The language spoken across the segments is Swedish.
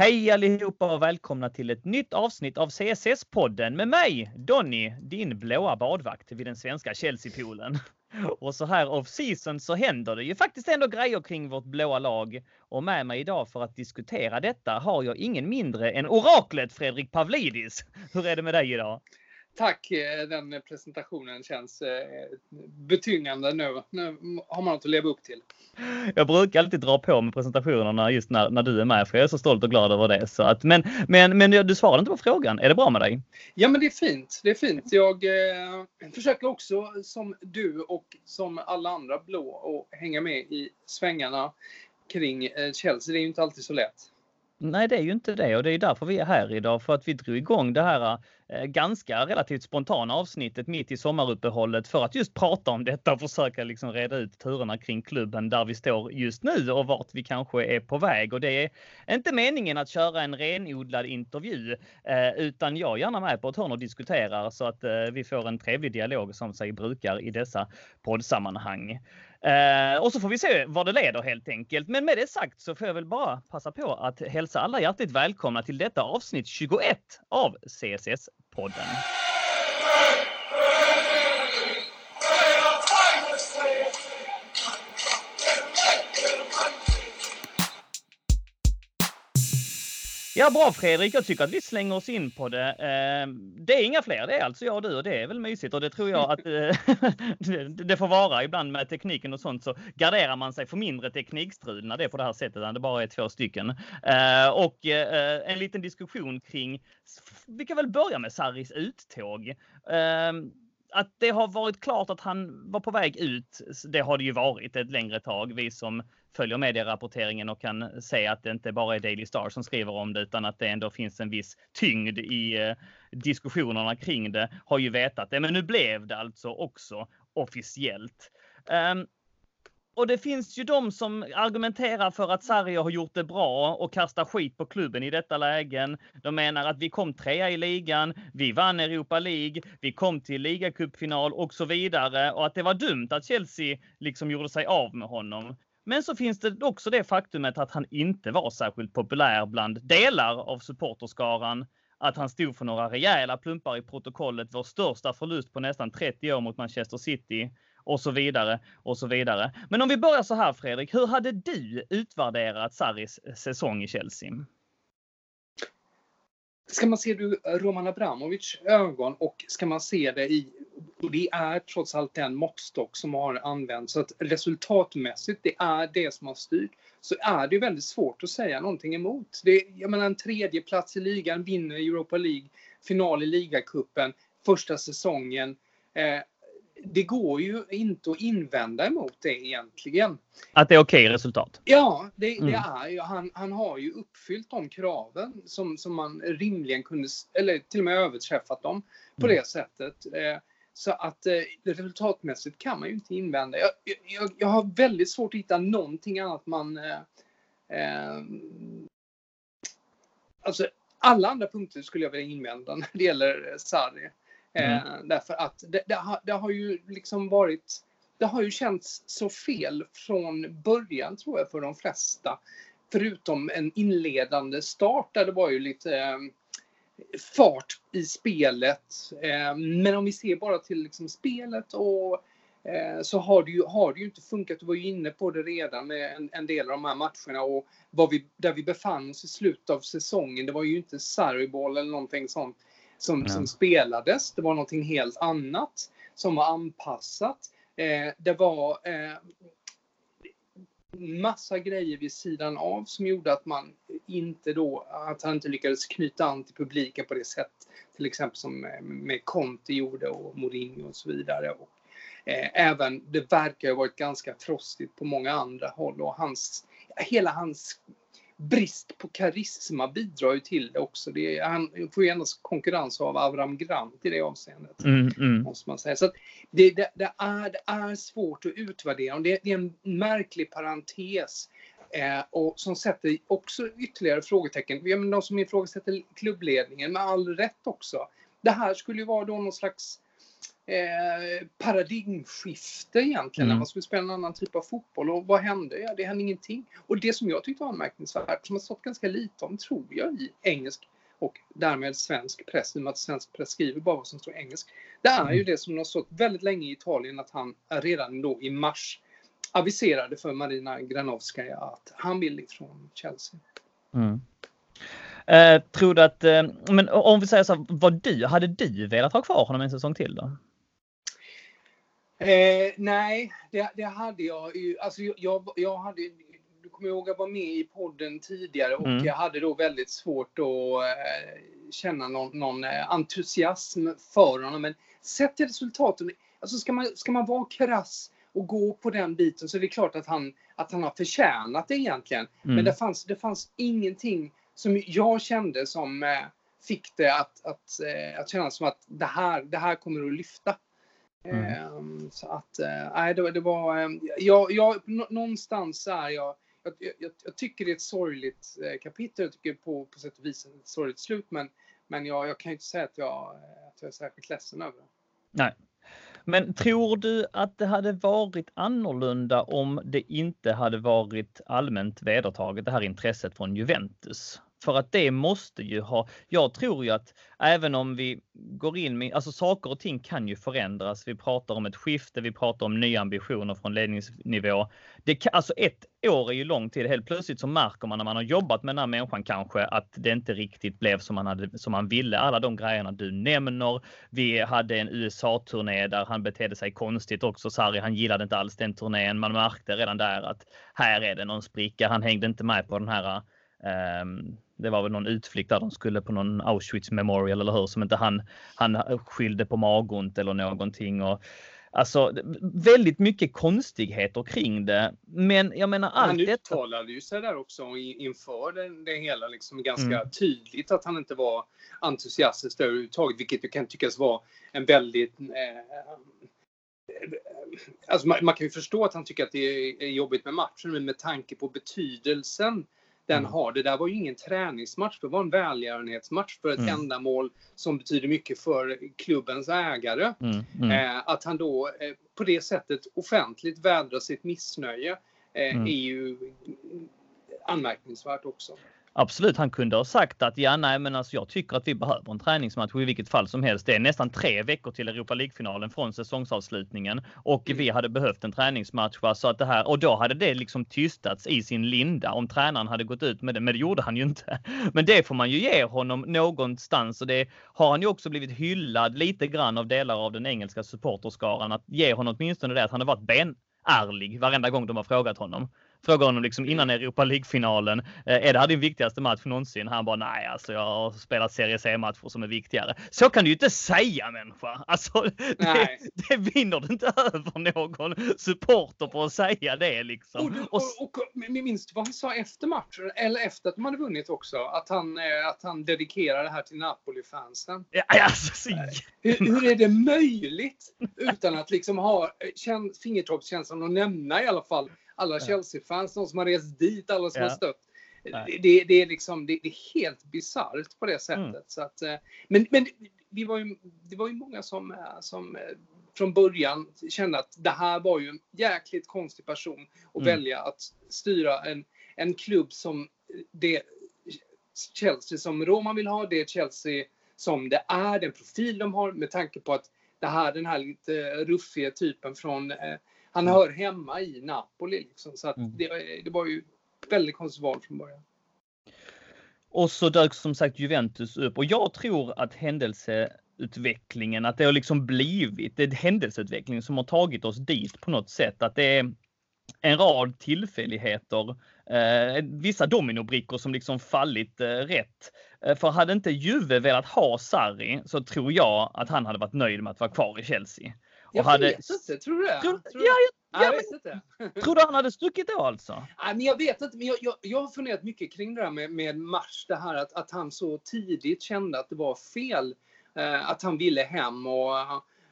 Hej allihopa och välkomna till ett nytt avsnitt av CSS-podden med mig, Donny, din blåa badvakt vid den svenska Chelsea-poolen. Och så här off season så händer det ju faktiskt ändå grejer kring vårt blåa lag. Och med mig idag för att diskutera detta har jag ingen mindre än oraklet Fredrik Pavlidis. Hur är det med dig idag? Tack, eh, den presentationen känns eh, betyngande nu. Nu har man något att leva upp till. Jag brukar alltid dra på med presentationerna just när, när du är med, för jag är så stolt och glad över det. Så att, men, men, men du svarade inte på frågan. Är det bra med dig? Ja, men det är fint. Det är fint. Jag eh, försöker också, som du och som alla andra blå, att hänga med i svängarna kring eh, Chelsea. Det är ju inte alltid så lätt. Nej, det är ju inte det och det är därför vi är här idag för att vi drog igång det här Eh, ganska relativt spontana avsnittet mitt i sommaruppehållet för att just prata om detta och försöka liksom reda ut turerna kring klubben där vi står just nu och vart vi kanske är på väg. Och det är inte meningen att köra en renodlad intervju eh, utan jag är gärna med på ett hörn och diskuterar så att eh, vi får en trevlig dialog som sig brukar i dessa poddsammanhang. Eh, och så får vi se vad det leder helt enkelt. Men med det sagt så får jag väl bara passa på att hälsa alla hjärtligt välkomna till detta avsnitt 21 av CSS-podden. Ja, bra Fredrik. Jag tycker att vi slänger oss in på det. Ehm, det är inga fler. Det är alltså jag och du och det är väl mysigt och det tror jag att eh, det får vara. Ibland med tekniken och sånt så garderar man sig för mindre teknikstrul när det är på det här sättet, när det bara är två stycken. Ehm, och eh, en liten diskussion kring, vi kan väl börja med Sarris uttåg ehm, att det har varit klart att han var på väg ut, det har det ju varit ett längre tag. Vi som följer medierapporteringen och kan se att det inte bara är Daily Star som skriver om det utan att det ändå finns en viss tyngd i eh, diskussionerna kring det har ju vetat det. Men nu blev det alltså också officiellt. Um, och det finns ju de som argumenterar för att Sarri har gjort det bra och kastar skit på klubben i detta lägen. De menar att vi kom trea i ligan, vi vann Europa League, vi kom till ligacupfinal och så vidare och att det var dumt att Chelsea liksom gjorde sig av med honom. Men så finns det också det faktumet att han inte var särskilt populär bland delar av supporterskaran. Att han stod för några rejäla plumpar i protokollet, vår största förlust på nästan 30 år mot Manchester City och så vidare och så vidare. Men om vi börjar så här Fredrik, hur hade du utvärderat Sarris säsong i Chelsea? Ska man se det Roman Abramovic ögon och ska man se det i och det är trots allt den måttstock som har använts. Så att resultatmässigt, det är det som har styrt. Så är det väldigt svårt att säga någonting emot. Det, jag menar en tredje plats i ligan, vinner Europa League, final i ligacupen, första säsongen. Eh, det går ju inte att invända emot det egentligen. Att det är okej okay resultat? Ja, det, mm. det är ju, han, han har ju uppfyllt de kraven som, som man rimligen kunde, eller till och med överträffat dem på mm. det sättet. Eh, så att eh, resultatmässigt kan man ju inte invända. Jag, jag, jag, har väldigt svårt att hitta någonting annat man... Eh, eh, alltså, alla andra punkter skulle jag vilja invända när det gäller Sarri. Mm. Eh, därför att det, det, har, det, har, ju liksom varit... Det har ju känts så fel från början tror jag för de flesta. Förutom en inledande start där det var ju lite eh, fart i spelet. Eh, men om vi ser bara till liksom spelet och eh, så har det, ju, har det ju inte funkat. Du var ju inne på det redan med en, en del av de här matcherna och vad vi, där vi befann oss i slutet av säsongen. Det var ju inte Sarriball eller någonting sånt som, som spelades. Det var någonting helt annat som var anpassat. Eh, det var eh, massa grejer vid sidan av som gjorde att man inte då, att han inte lyckades knyta an till publiken på det sätt till exempel som med Conte gjorde och Mourinho och så vidare. Och, eh, även, det verkar ha varit ganska frostigt på många andra håll och hans, hela hans brist på karisma bidrar ju till det också. Det är, han får ju endast konkurrens av Avram Grant i det avseendet. Mm, mm. Måste man säga. Så det, det, det, är, det är svårt att utvärdera. Det, det är en märklig parentes. Eh, och som sätter också ytterligare frågetecken. Ja, men de som ifrågasätter klubbledningen med all rätt också. Det här skulle ju vara då någon slags eh, paradigmskifte egentligen, Mm. när man skulle spela en annan typ av fotboll. Och vad hände? Ja, det hände ingenting. Och det som jag tyckte var anmärkningsvärt, som har stått ganska lite om, tror jag, i engelsk och därmed svensk press, i och med att svensk press skriver bara vad som står engelsk. Det är ju det som har stått väldigt länge i Italien, att han redan då i mars aviserade för Marina Granovskaja att han vill ifrån Chelsea. Mm. Eh, tror du att, eh, men om vi säger så här, vad du, hade du velat ha kvar honom en säsong till då? Eh, nej, det, det hade jag ju. Alltså jag, jag, hade, du kommer ihåg jag var med i podden tidigare och Mm. jag hade då väldigt svårt att eh, känna någon, någon eh, entusiasm för honom. Men sett till resultaten, alltså ska man, ska man vara krass och gå på den biten så är det klart att han, att han har förtjänat det egentligen. Mm. Men det fanns, det fanns ingenting som jag kände som eh, fick det att, att, att kännas som att det här, det här kommer att lyfta. Mm. Ehm, så att, eh, nej, det, det var, jag, jag, nå- någonstans är jag, jag, jag, jag tycker det är ett sorgligt eh, kapitel, jag tycker på, på sätt och vis ett sorgligt slut, men, men jag, jag kan ju inte säga att jag, att jag är särskilt ledsen över det. Nej. Men tror du att det hade varit annorlunda om det inte hade varit allmänt vedertaget det här intresset från Juventus? För att det måste ju ha, jag tror ju att även om vi går in med, alltså saker och ting kan ju förändras. Vi pratar om ett skifte, vi pratar om nya ambitioner från ledningsnivå. Det kan, alltså ett år är ju lång tid. Helt plötsligt så märker man när man har jobbat med den här människan kanske att det inte riktigt blev som man, hade, som man ville. Alla de grejerna du nämner. Vi hade en USA-turné där han betedde sig konstigt också. Sarri, han gillade inte alls den turnén. Man märkte redan där att här är det någon spricka. Han hängde inte med på den här ehm, det var väl någon utflykt där de skulle på någon Auschwitz memorial eller hur som inte han, han skyllde på magont eller någonting. Och, alltså väldigt mycket konstigheter kring det. Men jag menar allt han detta. uttalade ju sig där också inför det, det hela liksom ganska Mm. tydligt att han inte var entusiastisk överhuvudtaget, vilket ju kan tyckas vara en väldigt eh, Alltså man, man kan ju förstå att han tycker att det är, är jobbigt med matchen, men med tanke på betydelsen den Mm. har. Det där var ju ingen träningsmatch, det var en välgörenhetsmatch för ett Mm. ändamål som betyder mycket för klubbens ägare. Mm, mm, Eh, att han då eh, på det sättet offentligt vädrar sitt missnöje eh, Mm. är ju anmärkningsvärt också. Absolut, han kunde ha sagt att ja, nej, men alltså jag tycker att vi behöver en träningsmatch i vilket fall som helst. Det är nästan tre veckor till Europa League-finalen från säsongsavslutningen och Mm. vi hade behövt en träningsmatch. Va? Så att det här, och då hade det liksom tystats i sin linda om tränaren hade gått ut med det, men det gjorde han ju inte. Men det får man ju ge honom någonstans och det har han ju också blivit hyllad lite grann av delar av den engelska supporterskaran att ge honom åtminstone det att han har varit benärlig varenda gång de har frågat honom. Frågar honom liksom innan Europa League-finalen. Eh, är det här din viktigaste match någonsin? Han bara nej, alltså jag har spelat Serie C-matcher som är viktigare. Så kan du ju inte säga människa. Alltså, det, det vinner du inte över någon supporter på att säga det Och, liksom. och, och, och minns du vad han sa efter matchen? Eller efter att de hade vunnit också? Att han, eh, att han dedikerar det här till Napoli-fansen. Ja, alltså, så, Hur, hur är det möjligt utan att liksom ha eh, fingertoppskänslan och nämna i alla fall alla. Chelsea-fans, de som har rest dit, alla som Ja. har stött. Det, det, är liksom, det, det är helt bisarrt på det sättet. Mm. Så att, eh, men men vi var ju, det var ju många som, eh, som eh, från början kände att det här var ju en jäkligt konstig person att Mm. välja att styra en, en klubb som det Chelsea som Roma vill ha, det Chelsea som det är, den profil de har med tanke på att det här, den här lite ruffiga typen från, han Mm. hör hemma i Napoli liksom. Så Mm. det, det var ju väldigt konstigt val från början. Och så dök som sagt Juventus upp och jag tror att händelseutvecklingen, att det har liksom blivit en händelseutveckling som har tagit oss dit på något sätt. Att det är en rad tillfälligheter, eh, vissa dominobrickor som liksom fallit eh, rätt. Eh, för hade inte Juve velat ha Sarri så tror jag att han hade varit nöjd med att vara kvar i Chelsea. Jag hade- vet inte, tror du det? Tror, Tror ja, jag vet inte. men, tror du han hade stuckit då alltså? Nej, men jag vet inte, men jag, jag, jag har funderat mycket kring det här med, med Mars, det här att, att han så tidigt kände att det var fel. Eh, att han ville hem och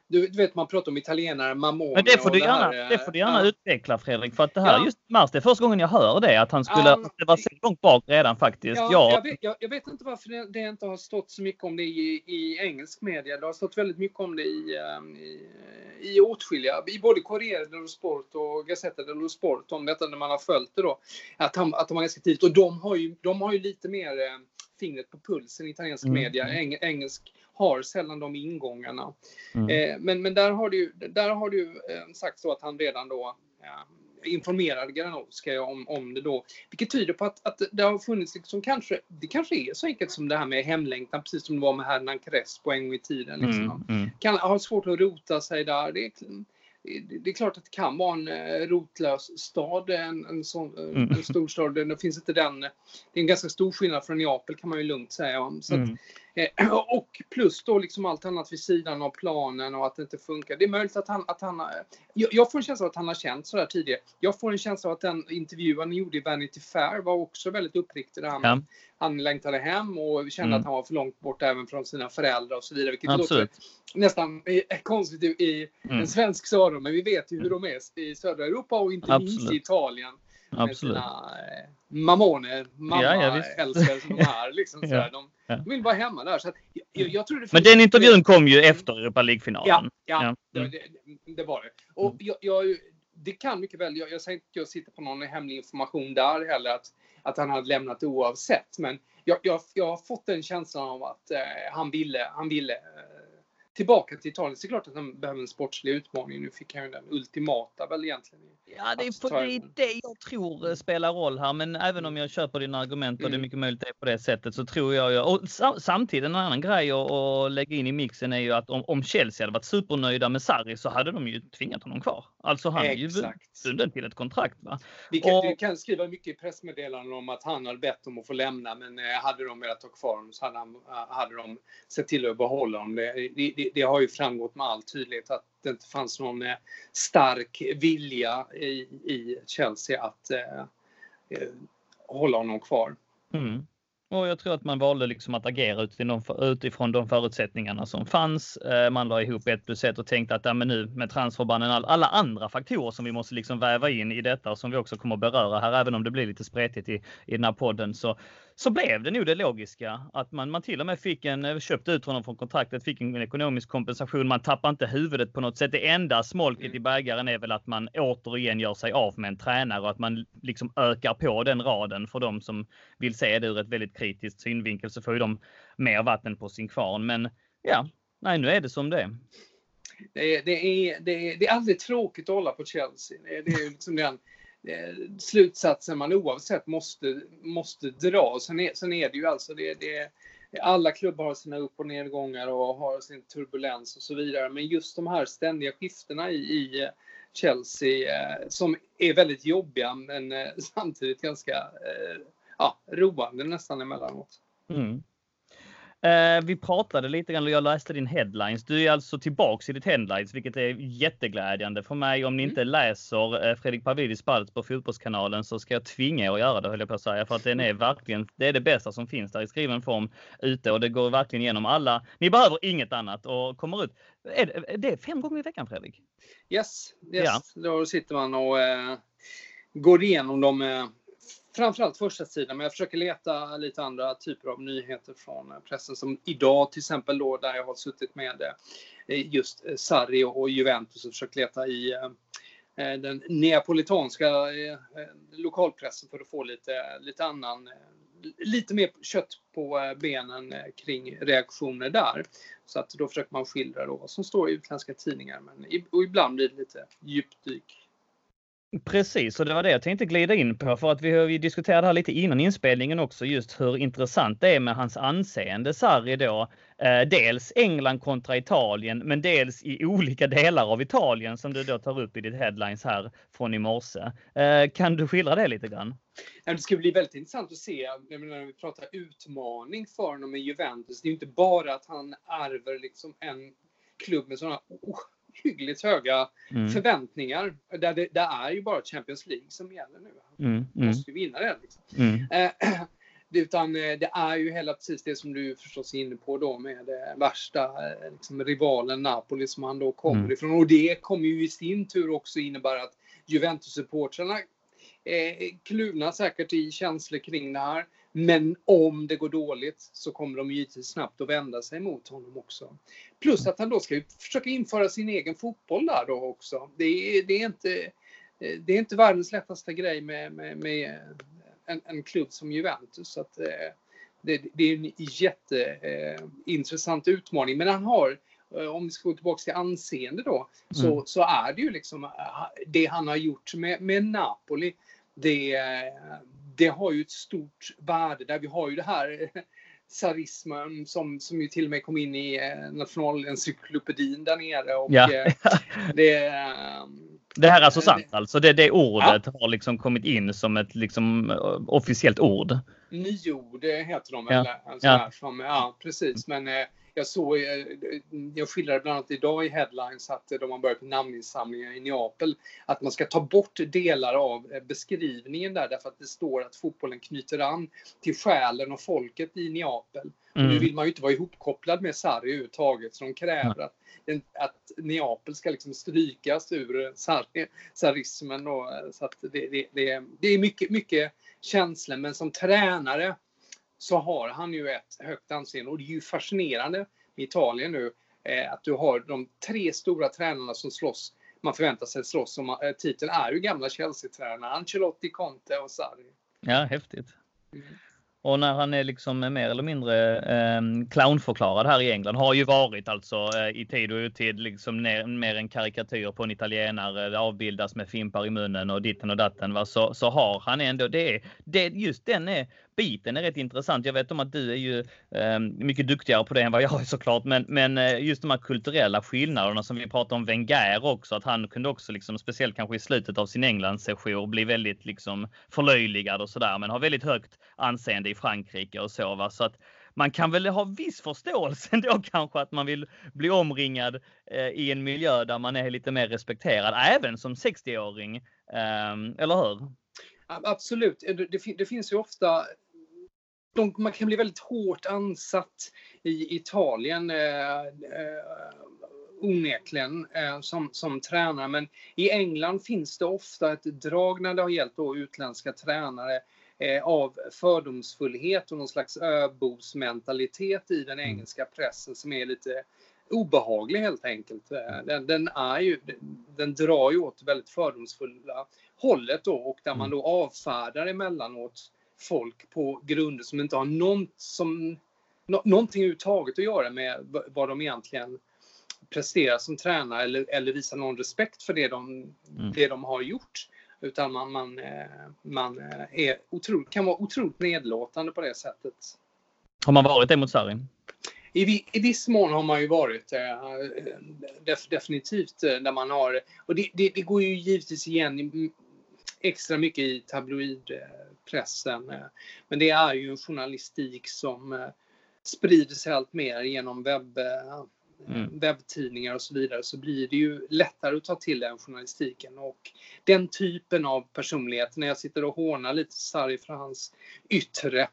du, du, vet man pratar om italienare, Mamone Men det får du och gärna, här, det får du gärna ja. utveckla Fredrik. För att det här Ja. just Mars, det är första gången jag hör det. Att han skulle, Ja. det var så långt bak redan faktiskt. Ja, Ja, jag, vet, jag, jag vet inte varför det, det inte har stått så mycket om det i, i engelsk media. Det har stått väldigt mycket om det i, ehm, i, i åtskilliga, i både Corriere dello Sport och Gazzetta dello Sport om detta när man har följt det då. Att, han, att de var ganska tidigt och de har ju, de har ju lite mer eh, fingret på pulsen i italiensk Mm. media. Eng, engelsk har sällan de ingångarna. Mm. Eh, men, men där har du där har du eh, sagt så att han redan då eh, informerade Granowska om, om det då. Vilket tyder på att, att det har funnits liksom kanske, det kanske är så enkelt som det här med hemlängtan, precis som det var med Hernan Crespo en gång i tiden. Liksom. mm, mm. Kan ha svårt att rota sig där. Det är, det är klart att det kan vara en eh, rotlös stad, en, en, sån, Mm. en storstad. Det finns inte den, det är en ganska stor skillnad från Neapel kan man ju lugnt säga. Så att, Mm. Eh, Och plus då liksom allt annat vid sidan av planen och att det inte funkar. Det är möjligt att han, att han har- jag, får en känsla av att han har känt sådär tidigare. Jag får en känsla av att den intervju han gjorde i Vanity Fair var också väldigt uppriktig. Där han, Ja. han längtade hem och kände Mm. att han var för långt bort även från sina föräldrar och så vidare. Vilket Absolut. låter nästan eh, konstigt i, Mm. en svensk öron. Men vi vet ju hur de är i södra Europa och inte minst Absolut. i Italien. Med Absolut. sina eh, mamone, mamma Ja, älskare som de är. Liksom. Ja. De, Ja. de vill vara hemma där. Så att, jag, jag tror det Men den intervjun kom ju efter Europa League-finalen. Ja, ja, Ja. Det, Mm. det, det var det. Och jag, jag, det kan mycket väl, jag, jag säger inte att jag sitter på någon hemlig information där heller, att, att han hade lämnat oavsett. Men jag, jag, jag har fått den känslan av att eh, han ville, han ville eh, tillbaka till Italien. Så det är klart att han behöver en sportslig utmaning. Nu fick han ju den ultimata väl egentligen. Ja, det är, ta det det jag tror eh, spelar roll här. Men även om jag köper dina argument och det är Mm. mycket möjligt det är på det sättet så tror jag ju, och sam, samtidigt en annan grej att, lägga in i mixen är ju att om, om Chelsea hade varit supernöjda med Sarri så hade de ju tvingat honom kvar. Alltså han är ju Exakt. bunden till ett kontrakt. Va? Vi kan, Och- vi kan skriva mycket i pressmeddelanden om att han hade bett om att få lämna, men eh, hade de velat ha kvar honom så hade, han, hade de sett till att behålla honom. Det, det, det, det har ju framgått med all tydlighet att det inte fanns någon eh, stark vilja i, i Chelsea att eh, eh, hålla honom kvar. Mm. Och jag tror att man valde liksom att agera utifrån, de förutsättningarna som fanns. Eh, man la ihop ett plus ett och tänkte att ja, men nu med transferbanden, alla andra faktorer som vi måste liksom väva in i detta och som vi också kommer att beröra här, även om det blir lite spretigt i, i den här podden, så, så blev det nog det logiska. Att man, man till och med fick en, eh, köpte ut honom från kontraktet, fick en ekonomisk kompensation. Man tappar inte huvudet på något sätt. Det enda smolket Mm. i bägaren är väl att man återigen gör sig av med en tränare och att man liksom ökar på den raden för de som vill se det ur ett väldigt kritiskt synvinkel så får ju de mer vatten på sin kvarn. Men ja, nej, nu är det som det är. Det är, det, är, det, är, det är aldrig tråkigt att hålla på Chelsea. Det är, det är liksom den Eh, slutsatsen man oavsett måste, måste dra. Sen är, sen är det ju alltså det, det, alla klubbar har sina upp och nedgångar och har sin turbulens och så vidare. Men just de här ständiga skiftena i, i eh, Chelsea eh, som är väldigt jobbiga men eh, samtidigt ganska eh, ja, roande nästan emellanåt. Mm. Eh, vi pratade lite grann och jag läste din headlines. Du är alltså tillbaks i ditt headlines, vilket är jätteglädjande för mig. Om ni Mm. inte läser eh, Fredrik Pavidis spalt på Fotbollskanalen så ska jag tvinga er att göra det höll jag på att säga. För att den är verkligen, det är det bästa som finns där i skriven form ute och det går verkligen igenom alla. Ni behöver inget annat och kommer ut. Är det, är det fem gånger i veckan Fredrik? Yes, yes. då sitter man och eh, går igenom dem. Framförallt första sidan, men jag försöker leta lite andra typer av nyheter från eh, pressen. Som idag till exempel då, där jag har suttit med eh, just eh, Sarri och Juventus och försökt leta i den neapolitanska lokalpressen för att få lite, lite annan, lite mer kött på benen kring reaktioner där. Så att då försöker man skildra då vad som står i utländska tidningar. Men i- och ibland blir det lite djupdyk. Precis, och det var det jag tänkte glida in på för att vi, vi diskuterade här lite innan inspelningen också just hur intressant det är med hans anseende Sarri då. Eh, dels England kontra Italien, men dels i olika delar av Italien som du då tar upp i ditt headlines här från i morse. Eh, kan du skildra det lite grann? Det ska bli väldigt intressant att se jag menar, när vi pratar utmaning för honom i Juventus. Det är ju inte bara att han ärver liksom en klubb med sådana ohyggligt höga Mm, förväntningar. Där det, det är ju bara Champions League som gäller nu. Mm, mm, måste ju vinna det. Liksom. mm, Eh, utan eh, det är ju hela precis det som du förstås är inne på då med det värsta eh, liksom, rivalen Napoli som han då kommer mm. ifrån. Och det kommer ju i sin tur också innebära att Juventus-supportrarna eh, kluvna säkert i känslor kring det här. Men om det går dåligt så kommer de givetvis snabbt att vända sig mot honom också. Plus att han då ska försöka införa sin egen fotboll där då också. Det är, det är, inte, det är inte världens lättaste grej med, med, med en, en, klubb som Juventus. Så att, eh, det, det är en jätteintressant utmaning. Men han har, eh, om vi ska gå tillbaka till anseende då, så, mm. så är det ju liksom eh, det han har gjort med, med Napoli. Det, det har ju ett stort värde där. Vi har ju det här sarismen som, som ju till och med kom in i eh, nationalencyklopedin där nere. Och, ja. eh, det, eh, det här är alltså sant alltså? Det, det ordet ja. har liksom kommit in som ett liksom, officiellt ord? Nyord heter de? Ja. ja. Som, ja, precis. Men jag såg, eh, jag skildrade bland annat idag i headlines att de har börjat namninsamlingar i Neapel. Att man ska ta bort delar av eh, beskrivningen där därför att det står att fotbollen knyter an till själen och folket i Neapel. Mm. nu vill man ju inte vara ihopkopplad med Sarri överhuvudtaget så de kräver att, att Neapel ska liksom strykas ur sarri, sarrismen. Eh, så att det, det, det, det är mycket, mycket känslor men som tränare så har han ju ett högt anseende och det är ju fascinerande med Italien nu eh, att du har de tre stora tränarna som slåss. Man förväntar sig slåss om eh, titeln är ju gamla Chelsea-tränare Ancelotti, Conte och Sarri. Ja, häftigt. Mm. Och när han är liksom mer eller mindre eh, clownförklarad här i England, har ju varit alltså eh, i tid och otid liksom ner, mer en karikatyr på en italienare, det avbildas med fimpar i munnen och ditten och datten. Va? Så, så har han ändå det. det just den är biten är rätt intressant. Jag vet om att du är ju eh, mycket duktigare på det än vad jag är såklart, men, men eh, just de här kulturella skillnaderna som vi pratar om Wenger också, att han kunde också liksom speciellt kanske i slutet av sin Englandssession, bli väldigt liksom förlöjligad och sådär, men har väldigt högt anseende i Frankrike och så. Va? Så att man kan väl ha viss förståelse ändå kanske att man vill bli omringad eh, i en miljö där man är lite mer respekterad, även som 60-åring. Eh, eller hur? Absolut. Eh, det, det, finns ju ofta de, man kan bli väldigt hårt ansatt i Italien eh, eh, onekligen eh, som, som tränare. Men i England finns det ofta ett drag när det har gällt då utländska tränare eh, av fördomsfullhet och någon slags öbosmentalitet i den mm. engelska pressen som är lite obehaglig helt enkelt. Eh, den, den, är ju, den drar ju åt väldigt fördomsfulla hållet då och där man mm. då avfärdar emellanåt folk på grunder som inte har något som, no, någonting överhuvudtaget att göra med vad de egentligen presterar som tränare eller, eller visar någon respekt för det de, mm. det de har gjort. Utan man, man, eh, man eh, är otroligt, kan vara otroligt nedlåtande på det sättet. Har man varit det mot Sarri? I, I viss mån har man ju varit eh, def, definitivt där man har, och det, det, det, går ju givetvis igen extra mycket i tabloidpressen. Men det är ju en journalistik som eh, sprider sig allt mer genom webb, mm. webbtidningar och så vidare så blir det ju lättare att ta till den journalistiken och den typen av personlighet, när jag sitter och hånar lite sarg för hans yttre,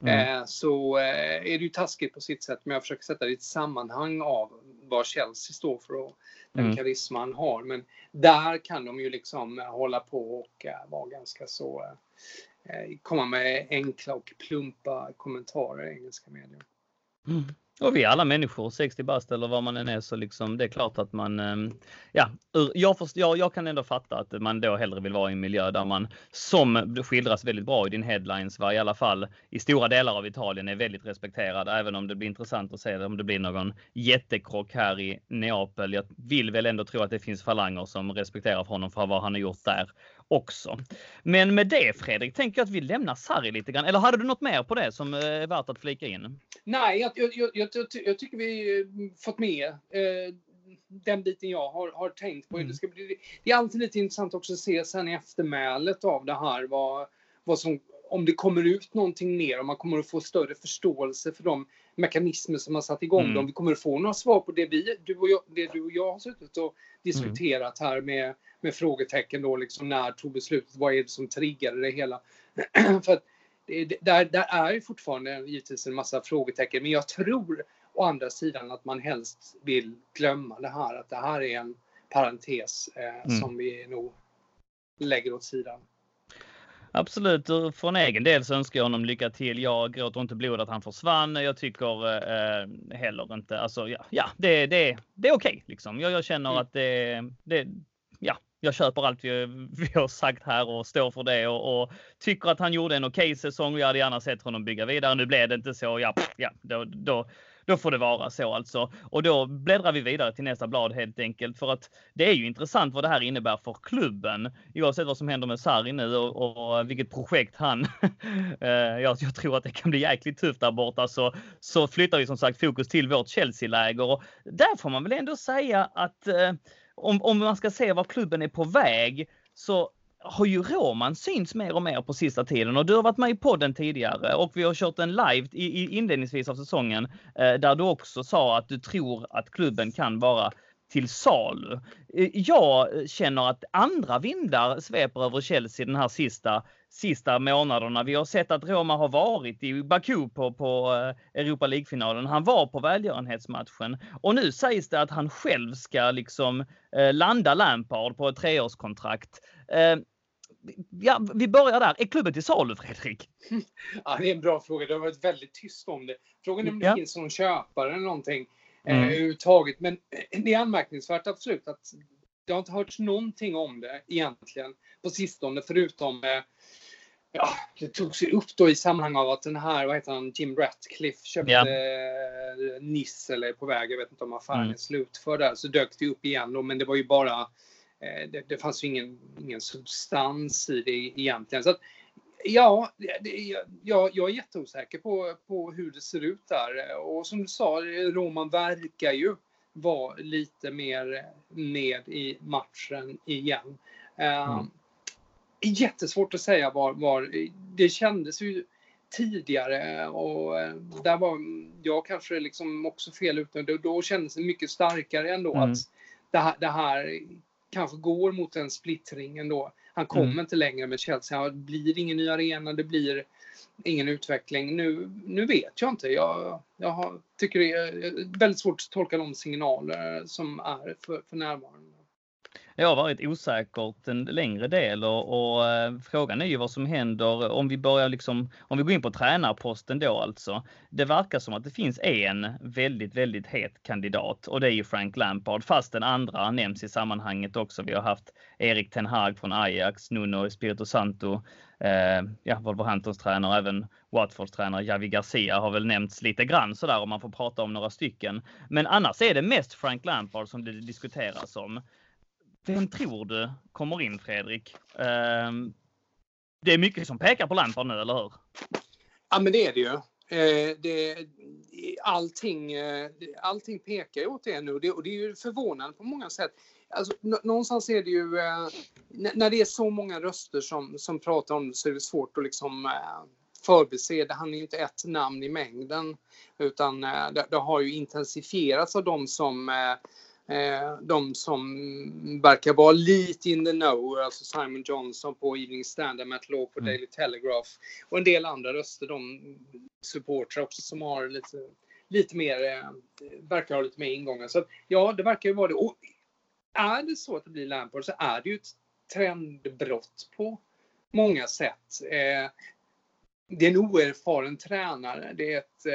mm. så är det ju taskigt på sitt sätt men jag försöker sätta det i ett sammanhang av vad Chelsea står för och den mm. karisman har. Men där kan de ju liksom hålla på och uh, vara ganska så uh, komma med enkla och plumpa kommentarer i engelska medier. Mm. Och vi är alla människor, 60 bast eller vad man än är, så liksom det är klart att man, ehm, ja, jag, först, jag, jag kan ändå fatta att man då hellre vill vara i en miljö där man, som skildras väldigt bra i din headlines, var i alla fall i stora delar av Italien är väldigt respekterad, även om det blir intressant att se om det blir någon jättekrock här i Neapel. Jag vill väl ändå tro att det finns falanger som respekterar honom för vad han har gjort där också. Men med det Fredrik, tänker jag att vi lämnar Sarri lite grann. Eller hade du något mer på det som är värt att flika in? Nej, jag, jag, jag, jag tycker vi fått med eh, den biten jag har, har tänkt på. Mm. Det, ska bli, det är alltid lite intressant också att se sen i eftermälet av det här vad, vad som, om det kommer ut någonting mer, om man kommer att få större förståelse för de mekanismer som har satt igång mm. dem. Vi kommer att få några svar på det, vi, du, och jag, det du och jag har suttit och diskuterat här med med frågetecken då liksom när tog beslutet? Vad är det som triggade det hela? För att det, där, där är ju fortfarande givetvis en massa frågetecken, men jag tror å andra sidan att man helst vill glömma det här, att det här är en parentes eh, mm. som vi nog lägger åt sidan. Absolut, från egen del så önskar jag honom lycka till. Jag gråter inte blod att han försvann. Jag tycker eh, heller inte, alltså ja, ja det, det, det är okej okay, liksom. Jag, jag känner mm. att det, det, ja, jag köper allt vi, vi har sagt här och står för det och, och tycker att han gjorde en okej okay säsong. Jag hade gärna sett honom bygga vidare. Nu blev det inte så. Ja, ja då, då, då får det vara så alltså. Och då bläddrar vi vidare till nästa blad helt enkelt för att det är ju intressant vad det här innebär för klubben. Oavsett vad som händer med Sarri nu och, och vilket projekt han... Eh, jag, jag, tror att det kan bli jäkligt tufft där borta så, så flyttar vi som sagt fokus till vårt Chelsea-läger och där får man väl ändå säga att eh, om, om man ska se var klubben är på väg så har ju Roman synts mer och mer på sista tiden. Och du har varit med i podden tidigare och vi har kört en live i, i inledningsvis av säsongen eh, där du också sa att du tror att klubben kan vara till salu. Eh, jag känner att andra vindar sveper över Chelsea den här sista, sista månaderna. Vi har sett att Roma har varit i Baku på, på eh, Europa League-finalen. Han var på välgörenhetsmatchen och nu sägs det att han själv ska liksom eh, landa Lampard på ett treårskontrakt. Ja, vi börjar där. Är klubben till salu, Fredrik? Ja, det är en bra fråga. Det har varit väldigt tyst om det. Frågan är om det ja. finns någon köpare eller någonting mm. eh, överhuvudtaget. Men eh, det är anmärkningsvärt absolut att det har inte hörts någonting om det egentligen på sistone förutom eh, Ja, det togs ju upp då i sammanhang av att den här, vad heter han, Jim Ratcliffe köpte ja. eh, Niss eller är på väg, jag vet inte om affären mm. är slutförd där, så dök det upp igen då, men det var ju bara, eh, det, det, fanns ju ingen, ingen substans i det egentligen. Så att, Ja, det, jag, jag är jätteosäker på, på hur det ser ut där. Och som du sa, Roman verkar ju vara lite mer med i matchen igen. Mm. Uh, jättesvårt att säga var, var... Det kändes ju tidigare och eh, där var jag kanske liksom också fel ute. Då, då kändes det mycket starkare ändå mm. att det här, det här kanske går mot en splittring ändå. Han kommer mm. inte längre med Chelsea. Det blir ingen ny arena, det blir ingen utveckling. Nu, nu vet jag inte. Jag, jag har, tycker det är väldigt svårt att tolka de signaler som är för, för närvarande. Det har varit osäkert en längre del och, och eh, frågan är ju vad som händer om vi börjar liksom, om vi går in på tränarposten då alltså. Det verkar som att det finns en väldigt, väldigt het kandidat och det är ju Frank Lampard, fast den andra nämns i sammanhanget också. Vi har haft Erik Ten Hag från Ajax, Nuno Espirito Santo, eh, ja, Wolverhamptons tränare, även Watfords tränare Javi Garcia har väl nämnts lite grann sådär om man får prata om några stycken. Men annars är det mest Frank Lampard som det diskuteras om. Vem tror du kommer in Fredrik? Ehm, det är mycket som pekar på Lampard nu, eller hur? Ja, men det är det ju. Eh, det, allting, eh, allting pekar ju åt det nu och det, och det är ju förvånande på många sätt. Alltså, någonstans är det ju, eh, när det är så många röster som, som pratar om det så är det svårt att liksom förbise det. Han är ju inte ett namn i mängden utan det, det har ju intensifierats av de som de som verkar vara lite in the know, alltså Simon Johnson på Evening Standard, Matt Law på mm. Daily Telegraph och en del andra röster, de supportrar också som har lite, lite mer, eh, verkar ha lite mer ingångar. Så ja, det verkar ju vara det. Och är det så att det blir Lampard så är det ju ett trendbrott på många sätt. Eh, det är en oerfaren tränare. Det är ett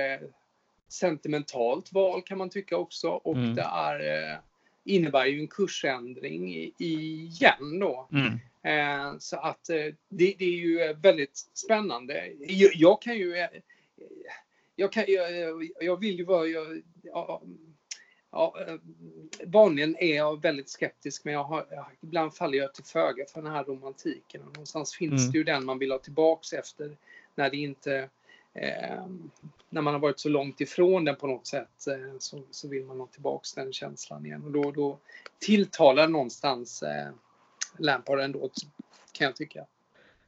sentimentalt val kan man tycka också och mm. det är, eh, innebär ju en kursändring igen då. Mm. Eh, så att eh, det, det, är ju väldigt spännande. Jag, jag kan ju jag, kan, jag, jag vill ju vara... Jag, ja, ja, vanligen är jag väldigt skeptisk men jag har, ibland faller jag till föga för den här romantiken. Och någonstans finns mm. det ju den man vill ha tillbaks efter när det inte eh, när man har varit så långt ifrån den på något sätt eh, så, så, vill man ha tillbaks den känslan igen. Och då, då tilltalar någonstans eh, Lampard ändå, kan jag tycka.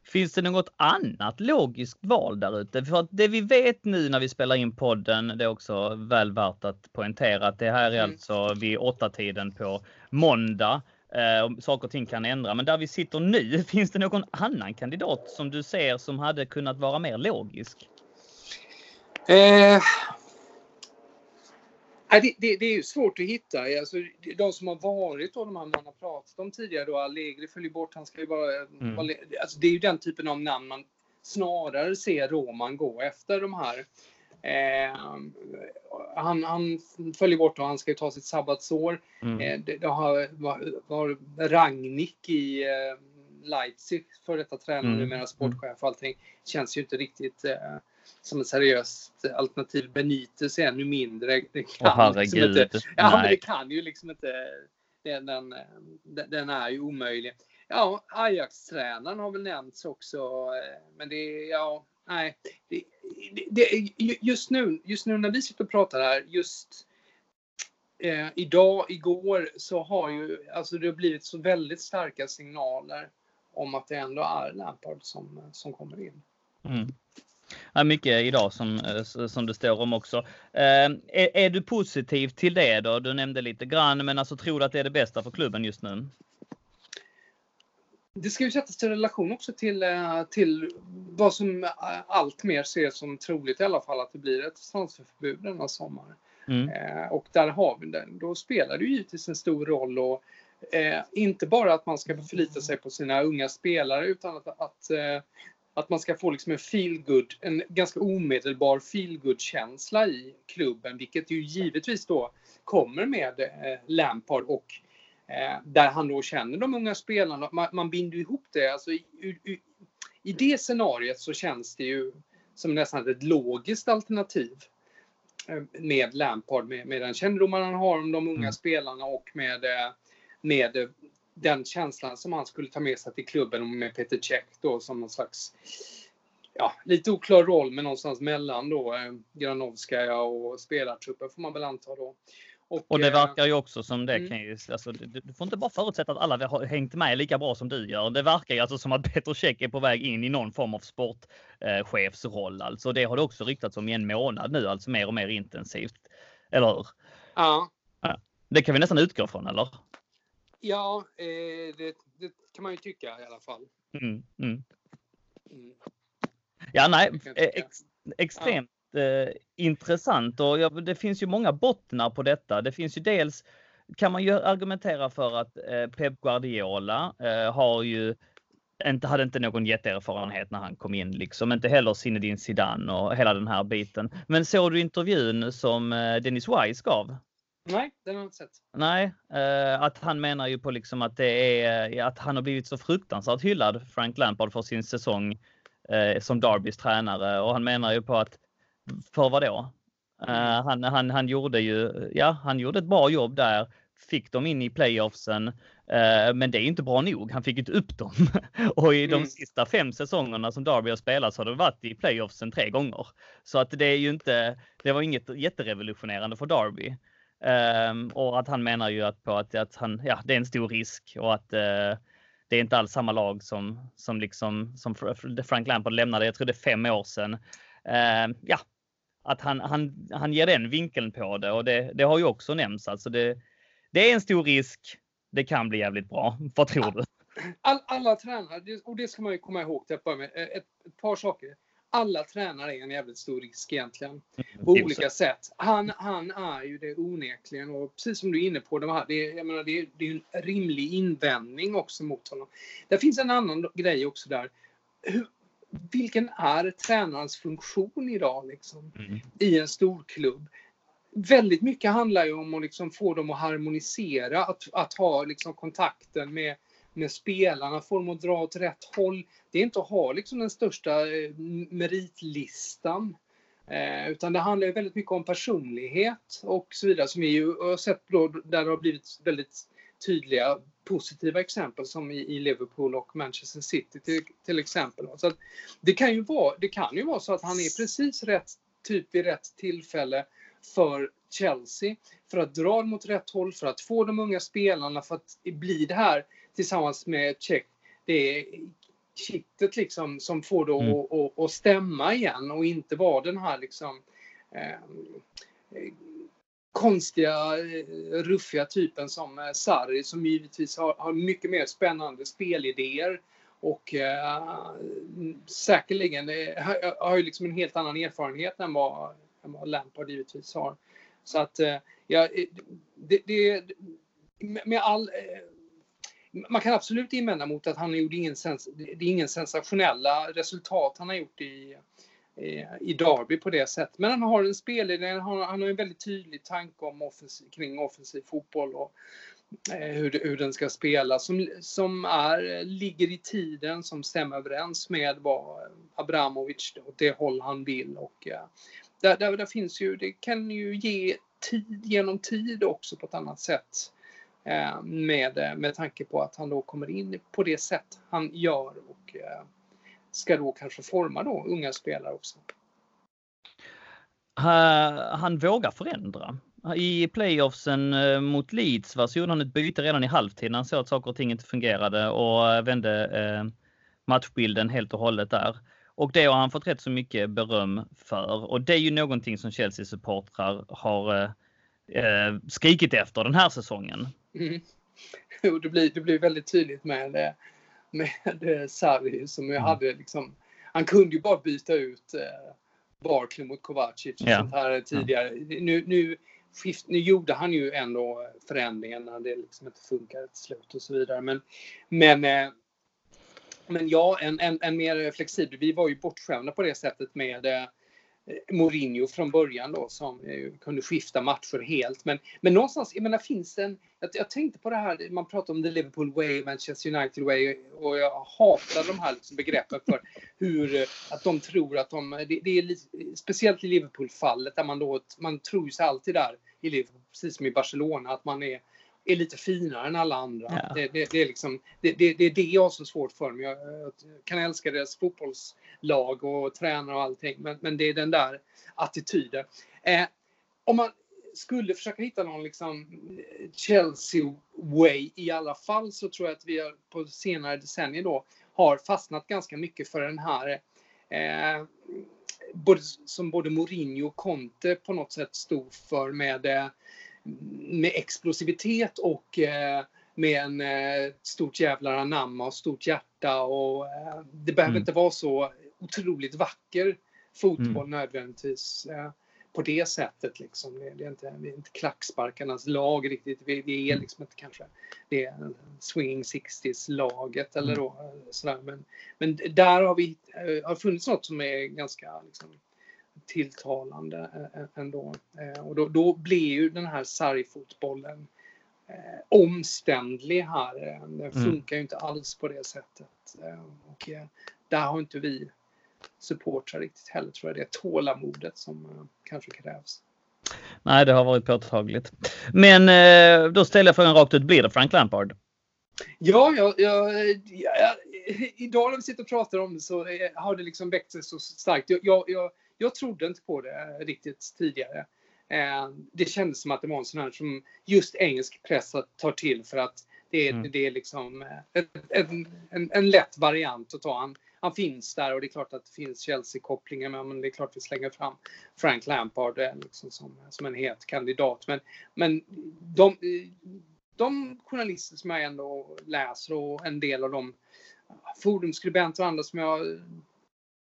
Finns det något annat logiskt val där ute? För att det vi vet nu när vi spelar in podden, det är också väl värt att poängtera att det här är mm. alltså vid åtta tiden på måndag. Eh, saker och ting kan ändra. Men där vi sitter nu, finns det någon annan kandidat som du ser som hade kunnat vara mer logisk? Eh, det, det, det, är ju svårt att hitta. Alltså, de som har varit och de här man har pratat om tidigare då, Allegri följer bort, han ska ju bara... Mm. Alltså, det är ju den typen av namn man snarare ser Roman gå efter de här. Eh, han, han följer bort och han ska ju ta sitt sabbatsår. Mm. Eh, det, det, har, var Ragnik i eh, Leipzig, för detta tränare, mm. numera sportchef och allting. Känns ju inte riktigt eh, som ett seriöst alternativ. Benitez är ännu mindre. Det kan oh, liksom inte, ja, men det kan ju liksom inte. Den, den, den är ju omöjlig. Ja, Ajax-tränaren har väl nämnts också. Eh, men det ja, nej. Det, det, just, nu, just nu när vi sitter och pratar här, just eh, idag, igår, så har ju alltså det har blivit så väldigt starka signaler om att det ändå är Lampard som, som kommer in. Mm. Ja, mycket idag som, eh, som det står om också. Eh, är, är, du positiv till det då? Du nämnde lite grann, men alltså tror du att det är det bästa för klubben just nu? Det ska ju sättas i relation också till, eh, till vad som allt mer ser som troligt i alla fall, att det blir ett transferförbud denna sommar. Mm. Och där har vi den. Då spelar det ju givetvis en stor roll och eh, inte bara att man ska förlita sig på sina unga spelare utan att, att eh, att man ska få liksom en feelgood, en ganska omedelbar feelgood-känsla i klubben, vilket ju givetvis då kommer med eh, Lampard och eh, där han då känner de unga spelarna. Man, man binder ihop det. Alltså, i, i, I det scenariet så känns det ju som nästan ett logiskt alternativ eh, med Lampard, med, med den kännedom han har om de unga mm. spelarna och med, eh, med den känslan som han skulle ta med sig till klubben med Peter Cech då som någon slags ja, lite oklar roll men någonstans mellan då eh, Granovskaja och spelartruppen får man väl anta då. Och, och det eh, verkar ju också som det mm. kan ju, alltså, du, du, får inte bara förutsätta att alla har hängt med lika bra som du gör. Det verkar ju alltså som att Peter Cech är på väg in i någon form av sportchefsroll. Eh, alltså det har det också ryktats om i en månad nu, alltså mer och mer intensivt. Eller hur? Ja. ja. Det kan vi nästan utgå från, eller? Ja, eh, det, det, kan man ju tycka i alla fall. Mm, mm. Mm. Ja, nej, ex, extremt ja. eh, intressant och ja, det finns ju många bottnar på detta. Det finns ju dels kan man ju argumentera för att eh, Pep Guardiola eh, har ju inte, hade inte någon jätteerfarenhet när han kom in, liksom inte heller Zinedine Zidane och hela den här biten. Men såg du intervjun som eh, Dennis Wise gav? Nej, den har jag inte sett. Nej, eh, att han menar ju på liksom att det är att han har blivit så fruktansvärt hyllad, Frank Lampard, för sin säsong eh, som Darbys tränare och han menar ju på att för vad då? Eh, han, han, han gjorde ju, ja, han gjorde ett bra jobb där, fick dem in i playoffsen, eh, men det är inte bra nog. Han fick inte upp dem. och i de mm. sista fem säsongerna som Darby har spelat så har det varit i playoffsen tre gånger. Så att det är ju inte, det var inget jätterevolutionerande för Darby. Um, och att han menar ju att, på att, att han, ja, det är en stor risk och att uh, det är inte alls samma lag som, som, liksom, som Frank Lampard lämnade, jag tror det är fem år sedan. Uh, ja, att han, han, han ger den vinkeln på det och det, det har ju också nämnts. Alltså det, det är en stor risk. Det kan bli jävligt bra. Vad tror du? All, alla tränare, och det ska man ju komma ihåg till att börja med, ett, ett par saker alla tränare är en jävligt stor risk egentligen. Mm, på olika sätt. Han, han är ju det onekligen och precis som du är inne på, de här, det, jag menar, det, är, det är en rimlig invändning också mot honom. Det finns en annan grej också där. Hur, vilken är tränarens funktion idag liksom, mm. i en stor klubb? Väldigt mycket handlar ju om att liksom få dem att harmonisera, att, att ha liksom kontakten med med spelarna, få dem att dra åt rätt håll. Det är inte att ha liksom den största eh, meritlistan. Eh, utan det handlar väldigt mycket om personlighet och så vidare som vi ju har sett då, där det har blivit väldigt tydliga positiva exempel som i, i Liverpool och Manchester City till, till exempel. Så det, kan ju vara, det kan ju vara så att han är precis rätt typ vid rätt tillfälle för Chelsea för att dra dem åt rätt håll, för att få de unga spelarna, för att bli det här tillsammans med Check. Det är kittet liksom som får det mm. att, att, att, stämma igen och inte vara den här liksom eh, konstiga, ruffiga typen som Sarri som givetvis har, har mycket mer spännande spelidéer och äh, säkerligen har, har ju liksom en helt annan erfarenhet än vad, än vad Lampard givetvis har. Så att äh, ja, det, det, med all man kan absolut invända mot att han gjorde ingen, sens, det är ingen sensationella resultat han har gjort i, i Derby på det sättet. Men han har en spelidé, han har, han har en väldigt tydlig tanke om offensiv, kring offensiv fotboll och eh, hur, hur den ska spelas som, som är, ligger i tiden, som stämmer överens med vad Abramovic, åt det håll han vill. Och, eh, där, där, där finns ju, det kan ju ge tid genom tid också på ett annat sätt. Eh, med, eh, med tanke på att han då kommer in på det sätt han gör och eh, ska då kanske forma då unga spelare också. Han vågar förändra. I playoffsen mot Leeds va, så gjorde han ett byte redan i halvtid. när Han såg att saker och ting inte fungerade och vände matchbilden helt och hållet där. Och det har han fått rätt så mycket beröm för. Och det är ju någonting som Chelsea-supportrar har eh, skrikit efter den här säsongen. Mm. Jo, det blir, det blir väldigt tydligt med, med Sarri som jag mm. hade liksom, han kunde ju bara byta ut eh, Barkley mot Kovacic och ja. sånt här tidigare. Nu, nu, skift, nu gjorde han ju ändå förändringen när det liksom inte funkar till slut och så vidare. Men, men, eh, men ja, en, en, en mer flexibel. Vi var ju bortskämda på det sättet med eh, Mourinho från början då som kunde skifta matcher helt. Men, men någonstans, jag menar finns det en... Jag, jag tänkte på det här, man pratar om the Liverpool way, Manchester United way och jag hatar de här liksom begreppen för hur, att de tror att de... Det, det är li, speciellt i Liverpool-fallet där man då, man tror sig alltid där i Liverpool, precis som i Barcelona, att man är är lite finare än alla andra. Ja. Det, det, det, är liksom, det, är det jag har så svårt för. Men jag, jag, kan älska deras fotbollslag och tränare och allting. Men, men det är den där attityden. Eh, om man skulle försöka hitta någon liksom Chelsea way i alla fall så tror jag att vi på senare decennier då har fastnat ganska mycket för den här eh, både, som både Mourinho och Conte på något sätt stod för med eh, med explosivitet och eh, med en eh, stort jävlar anamma och stort hjärta och eh, det behöver mm. inte vara så otroligt vacker fotboll mm. nödvändigtvis på det sättet liksom. Det, är inte, det är inte klacksparkarnas lag riktigt. Det, är liksom inte kanske det swinging 60s laget eller mm. då sådär. Men, men där har vi har funnits något som är ganska liksom, tilltalande ändå. Och då, då blir ju den här sargfotbollen eh, omständlig här. Den mm. funkar ju inte alls på det sättet. Och eh, där har inte vi supportrar riktigt heller tror jag. Det är tålamodet som eh, kanske krävs. Nej, det har varit påtagligt. Men eh, då ställer jag frågan rakt ut. Blir det Frank Lampard? Ja, jag, jag, jag, idag när vi sitter och pratar om det så har det liksom växt sig så starkt. Jag, jag, jag trodde inte på det riktigt tidigare. Eh, det kändes som att det var en sån här som just engelsk press tar till för att det är, mm. det är liksom eh, en, en, en, lätt variant att ta. Han, han finns där och det är klart att det finns Chelsea-kopplingar men det är klart att vi slänger fram Frank Lampard eh, liksom som, som en het kandidat. Men, men de, de journalister som jag ändå läser och en del av de forumskribenter och andra som jag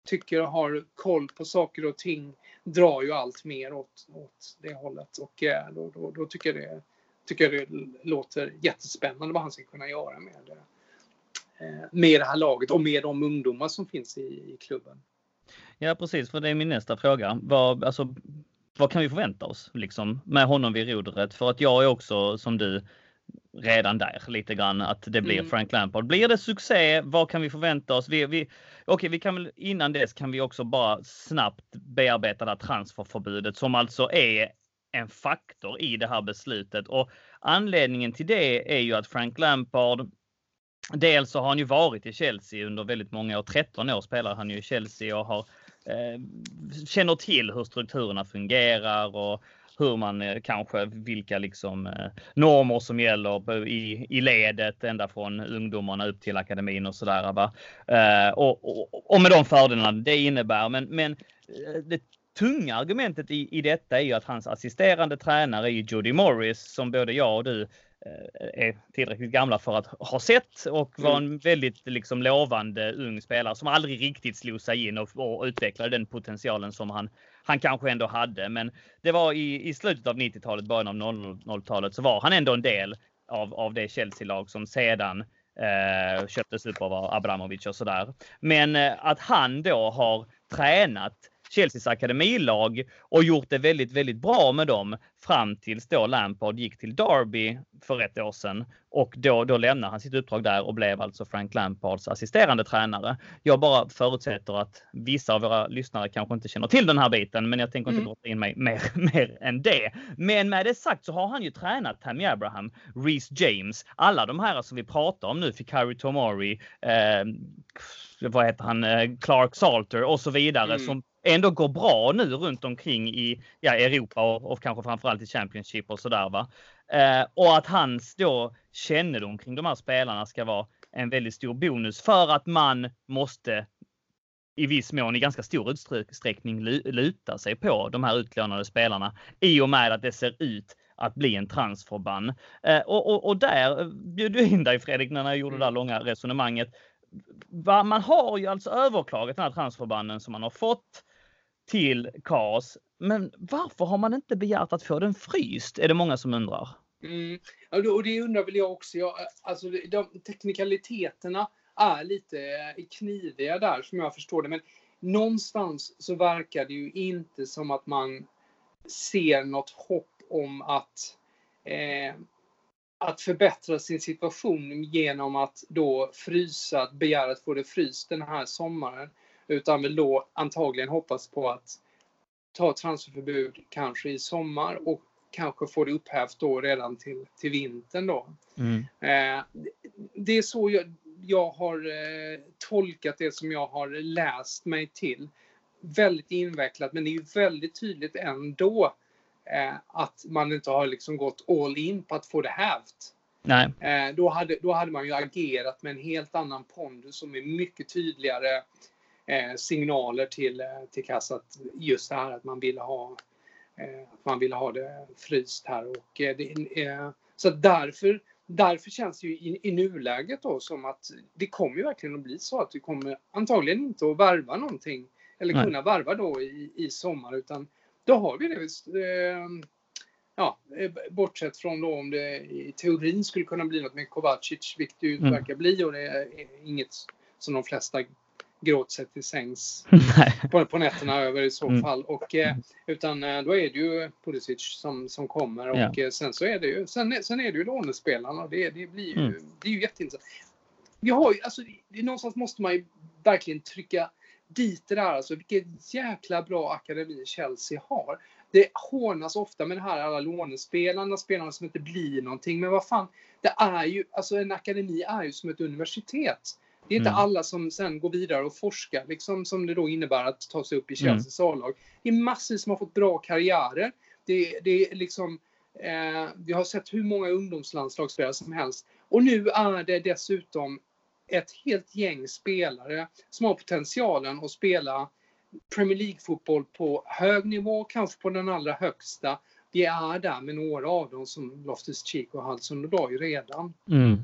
tycker har koll på saker och ting drar ju allt mer åt, åt det hållet. Och eh, då, då, då tycker, jag det, tycker jag det låter jättespännande vad han ska kunna göra med, det med det här laget och med de ungdomar som finns i, i klubben. Ja precis, för det är min nästa fråga. Vad, alltså, vad kan vi förvänta oss liksom, med honom vid rodret? För att jag är också som du redan där lite grann att det blir mm. Frank Lampard. Blir det succé? Vad kan vi förvänta oss? Vi, vi, okay, vi kan väl innan dess kan vi också bara snabbt bearbeta det här transferförbudet som alltså är en faktor i det här beslutet och anledningen till det är ju att Frank Lampard Dels så har han ju varit i Chelsea under väldigt många år. 13 år spelar han ju i Chelsea och har eh, känner till hur strukturerna fungerar och hur man eh, kanske, vilka liksom eh, normer som gäller i, i ledet ända från ungdomarna upp till akademin och sådär. Va? Eh, och, och, och med de fördelarna det innebär. Men, men eh, det tunga argumentet i, i detta är ju att hans assisterande tränare är Jody Morris som både jag och du är tillräckligt gamla för att ha sett och var Mm. en väldigt liksom lovande ung spelare som aldrig riktigt slog sig in och, och utvecklade den potentialen som han, han kanske ändå hade. Men det var i, i slutet av 90-talet, början av 00-talet så var han ändå en del av, av det Chelsea-lag som sedan eh, köptes upp av Abramovic och sådär. Men eh, att han då har tränat Chelseas akademilag och gjort det väldigt, väldigt bra med dem fram tills då Lampard gick till Derby för ett år sedan och då, då lämnade han sitt uppdrag där och blev alltså Frank Lampards assisterande tränare. Jag bara förutsätter att vissa av våra lyssnare kanske inte känner till den här biten, men jag tänker inte Mm. grotta in mig mer, mer än det. Men med det sagt så har han ju tränat Tammy Abraham, Reece James, alla de här som vi pratar om nu, Fikari Tomori, eh, vad heter han, eh, Clark Salter och så vidare Mm. som ändå går bra nu runt omkring i ja, Europa och, och kanske framförallt i Championship och sådär. Va? Eh, och att hans då kännedom kring de här spelarna ska vara en väldigt stor bonus för att man måste i viss mån i ganska stor utsträckning lu- luta sig på de här utlånade spelarna i och med att det ser ut att bli en transferban. Eh, och, och, och där bjöd du in dig Fredrik när jag gjorde det där långa resonemanget. Va, man har ju alltså överklagat den här transferbannen som man har fått till KAS. Men varför har man inte begärt att få den fryst? Är det många som undrar. Mm. Och det undrar väl jag också. Jag, alltså, de teknikaliteterna är lite eh, kniviga där som jag förstår det. Men någonstans så verkar det ju inte som att man ser något hopp om att, eh, att förbättra sin situation genom att då frysa, att begära att få det fryst den här sommaren. Utan väl då antagligen hoppas på att ta transferförbud kanske i sommar och kanske få det upphävt då redan till, till vintern då. Eh, det är så jag, jag har eh, tolkat det som jag har läst mig till. Väldigt invecklat, men det är ju väldigt tydligt ändå eh, att man inte har liksom gått all in på att få det hävt. Nej. Eh, då, hade, då hade man ju agerat med en helt annan pondus som är mycket tydligare signaler till, eh, till KAS att just det här att man ville ha, eh, att man ville ha det fryst här. Och, eh, det, eh, så därför, därför känns det ju i, i nuläget då som att det kommer ju verkligen att bli så att vi kommer antagligen inte att värva någonting eller Nej. kunna värva då i, i sommar utan då har vi det. Eh, ja, eh, bortsett från då om det i teorin skulle kunna bli något med Kovacic, vilket det ju Mm. verkar bli och det är inget som de flesta gråter sig till sängs på, på nätterna över i så Mm. fall. Och, eh, utan eh, då är det ju Pulisic som, som kommer och Ja. eh, sen så är det ju, sen, sen är det ju lånespelarna och det, det blir ju, Mm. det är ju jätteintressant. Vi har ju, alltså, det, någonstans måste man ju verkligen trycka dit det där, alltså vilket jäkla bra akademi Chelsea har. Det hånas ofta med det här alla lånespelarna, spelarna som inte blir någonting. Men vad fan, det är ju, alltså en akademi är ju som ett universitet. Det är inte Mm. alla som sen går vidare och forskar, liksom som det då innebär att ta sig upp i Mm. Chelseas A-lag. Det är massor som har fått bra karriärer. Det, det är liksom, eh, vi har sett hur många ungdomslandslagsspelare som helst. Och nu är det dessutom ett helt gäng spelare som har potentialen att spela Premier League-fotboll på hög nivå, kanske på den allra högsta. Vi är där med några av dem som Loftus-Cheek och Hudson-Odoi redan. Mm.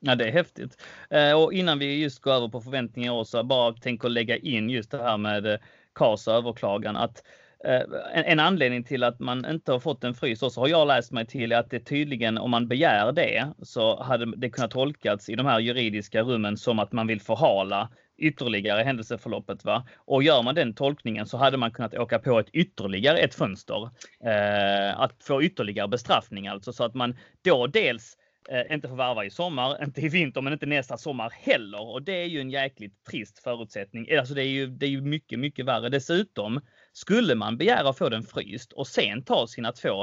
Ja, det är häftigt. Eh, och innan vi just går över på förväntningar också, bara tänker lägga in just det här med eh, KAS och överklagan. Att eh, en, en anledning till att man inte har fått en frys, så har jag läst mig till att det tydligen, om man begär det, så hade det kunnat tolkats i de här juridiska rummen som att man vill förhala ytterligare händelseförloppet. Va? Och gör man den tolkningen så hade man kunnat åka på ett ytterligare ett fönster. Eh, att få ytterligare bestraffning alltså så att man då dels eh, inte får varva i sommar, inte i vinter, men inte nästa sommar heller. Och det är ju en jäkligt trist förutsättning. Eh, alltså det är ju, det är ju mycket, mycket värre. Dessutom skulle man begära att få den fryst och sen ta sina två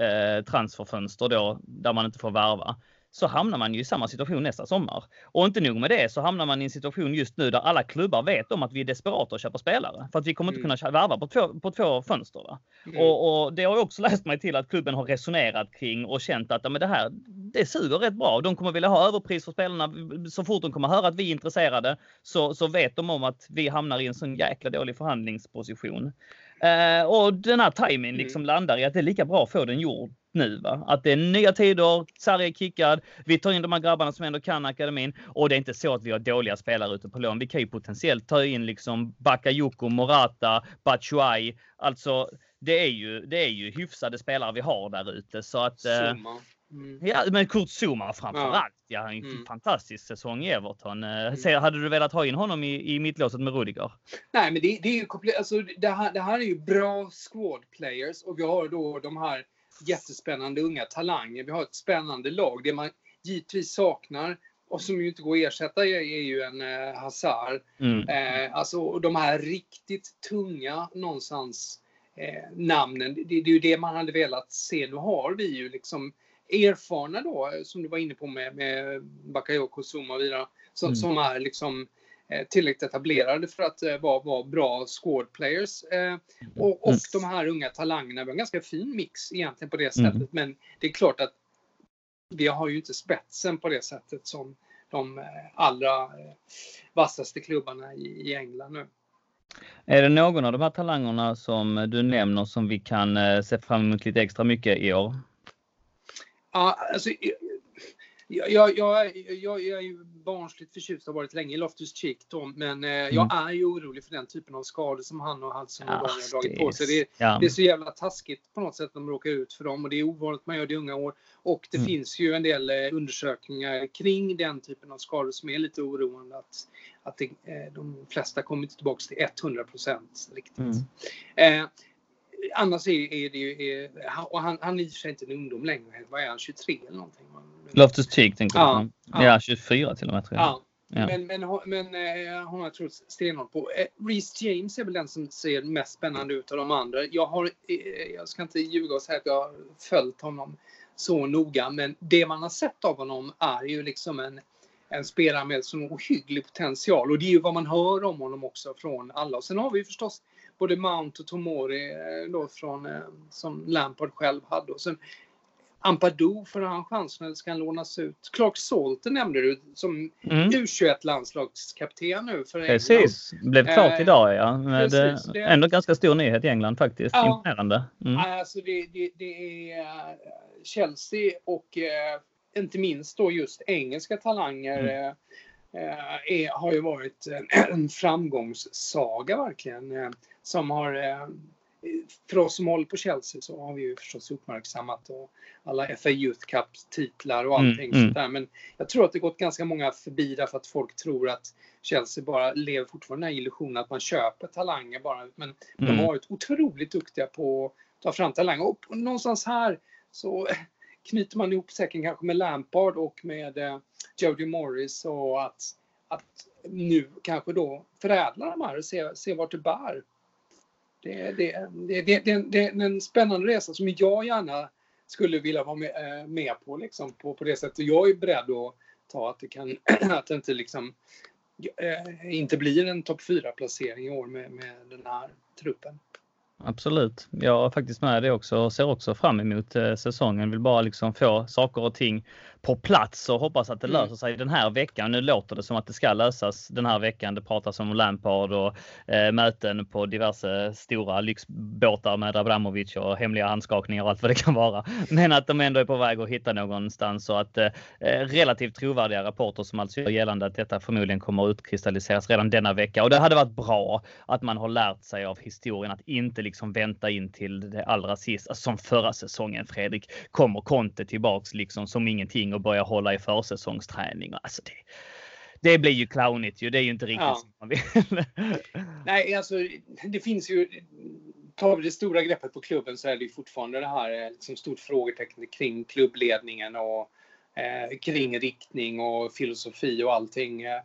eh, transferfönster då där man inte får varva så hamnar man ju i samma situation nästa sommar. Och inte nog med det så hamnar man i en situation just nu där alla klubbar vet om att vi är desperata att köpa spelare för att vi kommer inte Mm. kunna varva på två, på två fönster. Mm. Och, och det har jag också läst mig till att klubben har resonerat kring och känt att ja, men det här det suger rätt bra. De kommer vilja ha överpris för spelarna. Så fort de kommer höra att vi är intresserade så, så vet de om att vi hamnar i en sån jäkla dålig förhandlingsposition. Eh, och den här timingen liksom mm. landar i att det är lika bra att få den gjord nu. Va? Att det är nya tider, Sarri är kickad, vi tar in de här grabbarna som ändå kan akademin och det är inte så att vi har dåliga spelare ute på lån. Vi kan ju potentiellt ta in liksom Bakayoko, Morata, Batshuay. Alltså det är ju, det är ju hyfsade spelare vi har där ute så att. Eh, Mm. Ja, men Kurt Zuma framför ja. allt. Ja, en mm. fantastisk säsong i Everton. Eh, mm. Hade du velat ha in honom i, i mittlåset med Rudiger? Nej, men det, det är ju alltså, det, här, det här är ju bra squad players och vi har då de här jättespännande unga talanger. Vi har ett spännande lag. Det man givetvis saknar och som ju inte går att ersätta är, ju en eh, Hazard. Mm. Eh, alltså de här riktigt tunga någonstans eh, namnen. Det, det, är ju det man hade velat se. Nu har vi ju liksom erfarna då, som du var inne på med, med Bakayoko, Zuma och vidare, som, mm. som är liksom eh, tillräckligt etablerade för att eh, vara, vara bra squad players. Eh, och, och mm. de här unga talangerna, vi har en ganska fin mix egentligen på det mm. sättet, mm. men det är klart att vi har ju inte spetsen på det sättet som de eh, allra eh, vassaste klubbarna i, i England nu. Är det någon av de här talangerna som du nämner som vi kan eh, se fram emot lite extra mycket i år? Ja, alltså, jag, jag, jag, jag, är ju barnsligt förtjust, har varit länge i Loftus Cheek då, men eh, mm. jag är ju orolig för den typen av skador som han och Hudson ja, har dragit på sig. Det, ja. det, är så jävla taskigt på något sätt att de råkar ut för dem och det är ovanligt man gör det i unga år. Och det mm. finns ju en del eh, undersökningar kring den typen av skador som är lite oroande. Att, att det, eh, de flesta kommer inte tillbaka till 100 procent riktigt. Mm. Eh, annars är, är det ju, och han, han är i sig inte en ungdom längre. Vad är han, 23 eller någonting? Loftus Cheek tänker ja? Ja. ja, 24 till och med tror jag. Ja. Ja. Men, men, men eh, hon har trott stenhårt på. Eh, Reece James är väl den som ser mest spännande ut av de andra. Jag har, eh, jag ska inte ljuga och säga att jag har följt honom så noga, men det man har sett av honom är ju liksom en, en spelare med sån ohygglig potential och det är ju vad man hör om honom också från alla. Och sen har vi ju förstås både Mount och Tomori eh, då från, eh, som Lampard själv hade. Och sen Ampadu, får han chansen eller ska han lånas ut? Clark Salter nämnde du som mm. U21-landslagskapten nu för England. Precis, blev klart eh, idag ja. Med precis, det, ändå ganska stor nyhet i England faktiskt. Ja, Imponerande. Mm. Alltså det, det, det, är Chelsea och eh, inte minst då just engelska talanger mm. eh, är, har ju varit en, en framgångssaga verkligen som har eh, för oss som håller på Chelsea så har vi ju förstås uppmärksammat och alla FA Youth Cup-titlar och mm, allting mm, sånt där. Men jag tror att det gått ganska många förbi därför att folk tror att Chelsea bara lever fortfarande den här illusionen att man köper talanger bara. Men mm. de har varit otroligt duktiga på att ta fram talanger. Och någonstans här så knyter man ihop säcken kanske med Lampard och med eh, Jody Morris och att, att nu kanske då förädla de här och se, se vart det bär det, det, det, det, det, är en spännande resa som jag gärna skulle vilja vara med, eh, med på, liksom, på, på det sättet. Jag är beredd att ta att det kan, att det inte liksom eh, inte blir en topp 4-placering i år med, med den här truppen. Absolut. Jag är faktiskt med det också och ser också fram emot eh, säsongen. Vill bara liksom få saker och ting på plats och hoppas att det mm. löser sig den här veckan. Nu låter det som att det ska lösas den här veckan. Det pratas om Lampard och eh, möten på diverse stora lyxbåtar med Abramovic och hemliga handskakningar och allt vad det kan vara. Men att de ändå är på väg att hitta någonstans och att eh, relativt trovärdiga rapporter som alltså gör gällande att detta förmodligen kommer att utkristalliseras redan denna vecka. Och det hade varit bra att man har lärt sig av historien att inte liksom vänta in till det allra sist, alltså som förra säsongen Fredrik. Kommer Conte tillbaks liksom som ingenting och börja hålla i försäsongsträning. Alltså det, det blir ju clownigt ju. Det är ju inte riktigt ja. som man vill. Nej, alltså det finns ju. Tar vi det stora greppet på klubben så är det ju fortfarande det här eh, liksom stort frågetecken kring klubbledningen och eh, kring riktning och filosofi och allting. Eh,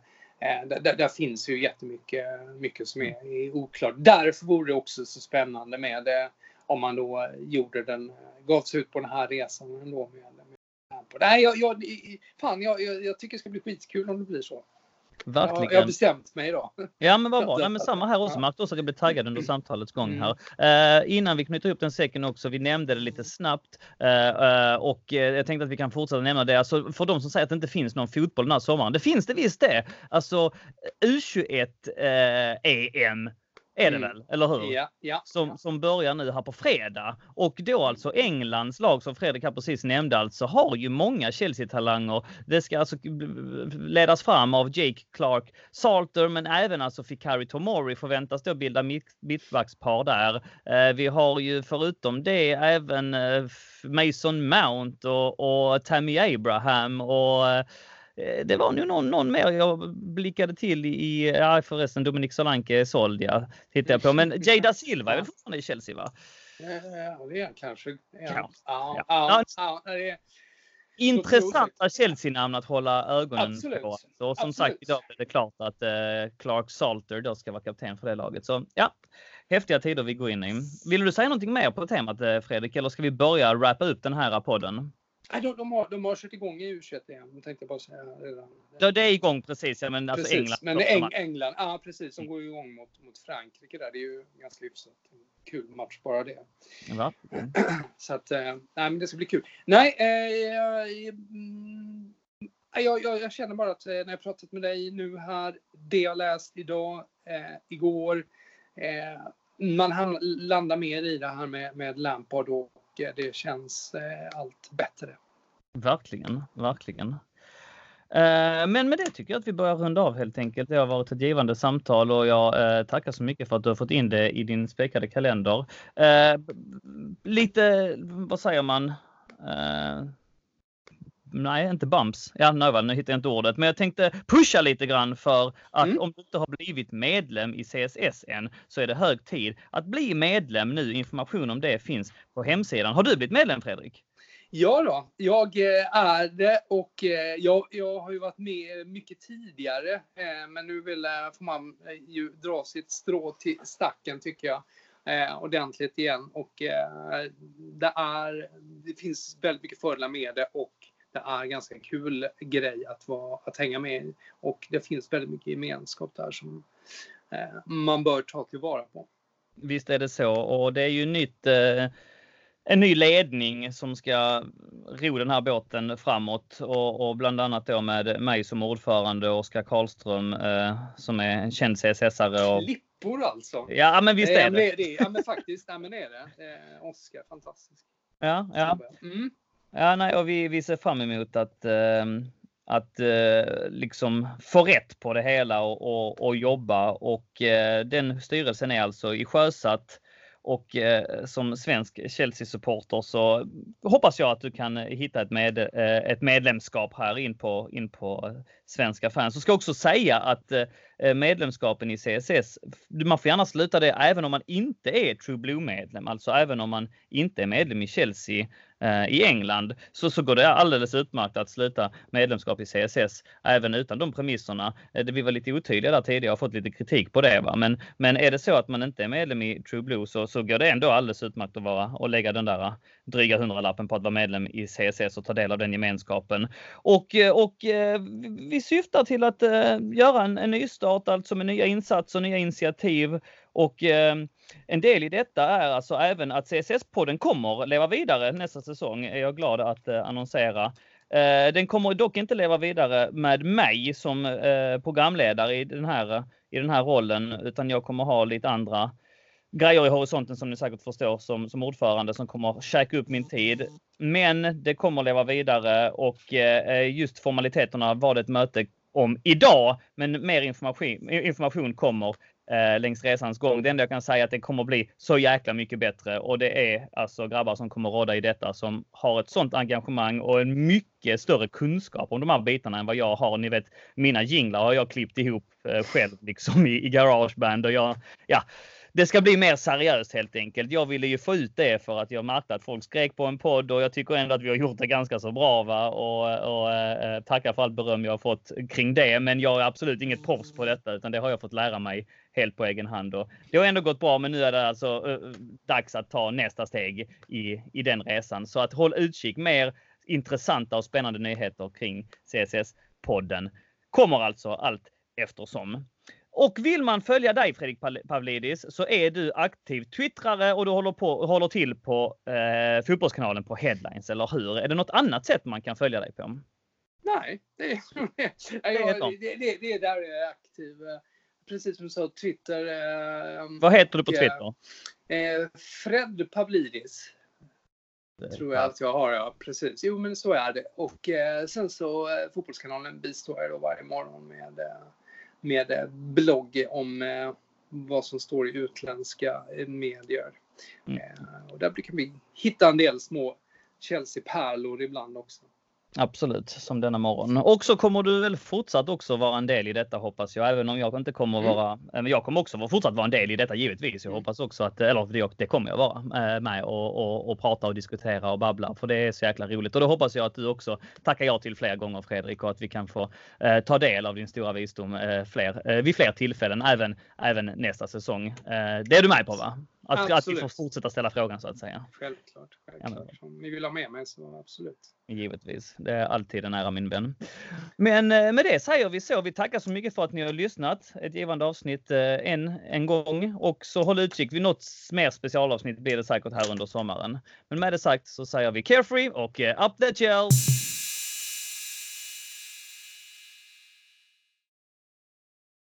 där, där, finns ju jättemycket mycket som är, är oklart. Därför vore det också så spännande med det om man då gjorde den, gav sig ut på den här resan ändå med på. Nej, jag, jag, fan, jag, jag, tycker det ska bli skitkul om det blir så. Verkligen. Jag har bestämt mig idag. Ja men vad bra. Nej, men samma här också. Ja. Märkte också att jag blev taggad under samtalets gång här. Mm. Uh, innan vi knyter upp den säcken också. Vi nämnde det lite snabbt uh, uh, och jag tänkte att vi kan fortsätta nämna det. Alltså för de som säger att det inte finns någon fotboll den här sommaren. Det finns det visst det. Alltså U21 EM är det Mm. väl, eller hur? Ja, ja. Som, som börjar nu här på fredag. Och då alltså Englands lag som Fredrik här precis nämnde alltså har ju många Chelsea-talanger. Det ska alltså ledas fram av Jake Clark Salter men även alltså Fikari Tomori förväntas då bilda mitt- mittbackspar där. Eh, Vi har ju förutom det även eh, Mason Mount och, och Tammy Abraham och eh, det var nog någon, någon mer jag blickade till i, ja förresten Dominic Solanke är såld ja, tittar jag på. Men Jada Silva är väl fortfarande i Chelsea va? Ja, det är han kanske. Ja, Ja. ja, Ja. ja, ja, det är, Intressanta Chelsea-namn att hålla ögonen Absolut. på. Och som Absolut. sagt, idag är det klart att eh, Clark Salter då ska vara kapten för det laget. Så ja, häftiga tider vi går in i. Vill du säga någonting mer på temat eh, Fredrik, eller ska vi börja wrappa upp den här podden? Nej, de, de, har, de har kört igång i U21 igen. Tänkte jag bara säga redan. Ja, det är igång precis, ja, men alltså precis. England. Men Eng. England, ja precis, som går igång mot, mot Frankrike där. Det är ju ganska hyfsat. Kul match bara det. Va? Så att, eh, nej men det ska bli kul. Nej, eh, jag, mm, jag, jag, jag känner bara att eh, när jag pratat med dig nu här, det jag läst idag, eh, igår, eh, man landar mer i det här med, med Lampard och mycket. det känns eh, allt bättre. Verkligen, verkligen. Eh, men med det tycker jag att vi börjar runda av helt enkelt. Det har varit ett givande samtal och jag eh, tackar så mycket för att du har fått in det i din späckade kalender. Eh, lite, vad säger man? Nej, inte bumps. Ja, nej, nu hittar jag inte ordet. Men jag tänkte pusha lite grann för att Mm. om du inte har blivit medlem i CSS än så är det hög tid att bli medlem nu. Information om det finns på hemsidan. Har du blivit medlem Fredrik? Ja då, jag eh, är det och eh, jag, jag har ju varit med mycket tidigare. eh, Men nu vill, får man ju dra sitt strå till stacken tycker jag. eh, Ordentligt igen. Och eh, det, är, det finns väldigt mycket fördelar med det och det är ganska kul grej att, vara, att hänga med i. Och det finns väldigt mycket gemenskap där som eh, man bör ta tillvara på. Visst är det så och det är ju nytt. Eh, en ny ledning som ska ro den här båten framåt och, och bland annat då med mig som ordförande och Oskar Karlström eh, som är en känd CSS-are. Och, Klippor alltså. ja, men visst är det. det. Ja men faktiskt, ja, men det är det. Eh, Oskar, fantastisk. Ja, ja. Mm. Ja, nej, och vi, vi ser fram emot att, eh, att eh, liksom få rätt på det hela och, och, och jobba. Och eh, den styrelsen är alltså i sjösatt. Och eh, som svensk Chelsea-supporter så hoppas jag att du kan hitta ett, med, eh, ett medlemskap här in på, in på eh, svenska fans. Jag ska också säga att eh, Eh, medlemskapen i CSS, man får gärna sluta det även om man inte är True Blue-medlem, alltså även om man inte är medlem i Chelsea eh, i England så, så går det alldeles utmärkt att sluta medlemskap i CSS även utan de premisserna. Eh, vi var lite otydliga där tidigare, och har fått lite kritik på det. Va? Men, men är det så att man inte är medlem i True Blue så, så går det ändå alldeles utmärkt att vara och lägga den där eh, dryga hundralappen på att vara medlem i CSS och ta del av den gemenskapen. Och, eh, och vi- syftar till att göra en, en nystart, alltså med nya insatser, nya initiativ och eh, en del i detta är alltså även att CSS-podden kommer leva vidare nästa säsong, är jag glad att eh, annonsera. Eh, den kommer dock inte leva vidare med mig som eh, programledare i den, här, i den här rollen, utan jag kommer ha lite andra grejer i horisonten som ni säkert förstår som, som ordförande som kommer käka upp min tid. Men det kommer leva vidare och eh, just formaliteterna vad ett möte om idag, men mer information, information kommer eh, längs resans gång. Det enda jag kan säga är att det kommer bli så jäkla mycket bättre och det är alltså grabbar som kommer råda i detta som har ett sånt engagemang och en mycket större kunskap om de här bitarna än vad jag har. Ni vet, mina jinglar har jag klippt ihop eh, själv liksom i, i Garageband och jag, ja, det ska bli mer seriöst helt enkelt. Jag ville ju få ut det för att jag märkte att folk skrek på en podd och jag tycker ändå att vi har gjort det ganska så bra. Va? Och, och eh, eh tackar för allt beröm jag har fått kring det. Men jag är absolut inget proffs på detta utan det har jag fått lära mig helt på egen hand. Och det har ändå gått bra men nu är det alltså eh, eh dags att ta nästa steg i, i den resan. Så att håll utkik. Mer intressanta och spännande nyheter kring CSS-podden kommer alltså allt eftersom. Och vill man följa dig Fredrik Pav- Pavlidis så är du aktiv twittrare och du håller, på, håller till på eh, fotbollskanalen på Headlines, eller hur? Är det något annat sätt man kan följa dig på? Nej, det är, är ja, de. det, det, det är där jag är aktiv. precis som du sa, Twitter. Eh, Vad heter du på och, Twitter? Eh, Fred Pavlidis. Tror jag att jag har, ja. Precis. Jo, men så är det. Och eh, sen så eh, Fotbollskanalen bistår jag då varje morgon med, eh, med eh, blogg om eh, vad som står i utländska eh, medier. Mm. Och där brukar vi hitta en del små Chelsea-pärlor ibland också. Absolut, som denna morgon. Och så kommer du väl fortsatt också vara en del i detta hoppas jag, även om jag inte kommer Mm. vara, men jag kommer också fortsatt vara en del i detta givetvis. Jag Mm. hoppas också att, eller det, det kommer jag vara eh, med och, och, och prata och diskutera och babbla för det är så jäkla roligt. Och då hoppas jag att du också tackar ja till fler gånger Fredrik och att vi kan få eh, ta del av din stora visdom eh, fler, eh, vid fler tillfällen, även, även nästa säsong. Eh, det är du med på va? Att, att vi får fortsätta ställa frågan så att säga. Självklart. självklart. Om ni vill ha med mig så absolut. Givetvis. Det är alltid en ära min vän. Men eh, med det säger vi så. Vi tackar så mycket för att ni har lyssnat. Ett givande avsnitt eh, en, en gång och så håll utkik. Vid något mer specialavsnitt blir det säkert här under sommaren. Men med det sagt så säger vi carefree och eh, up the gel!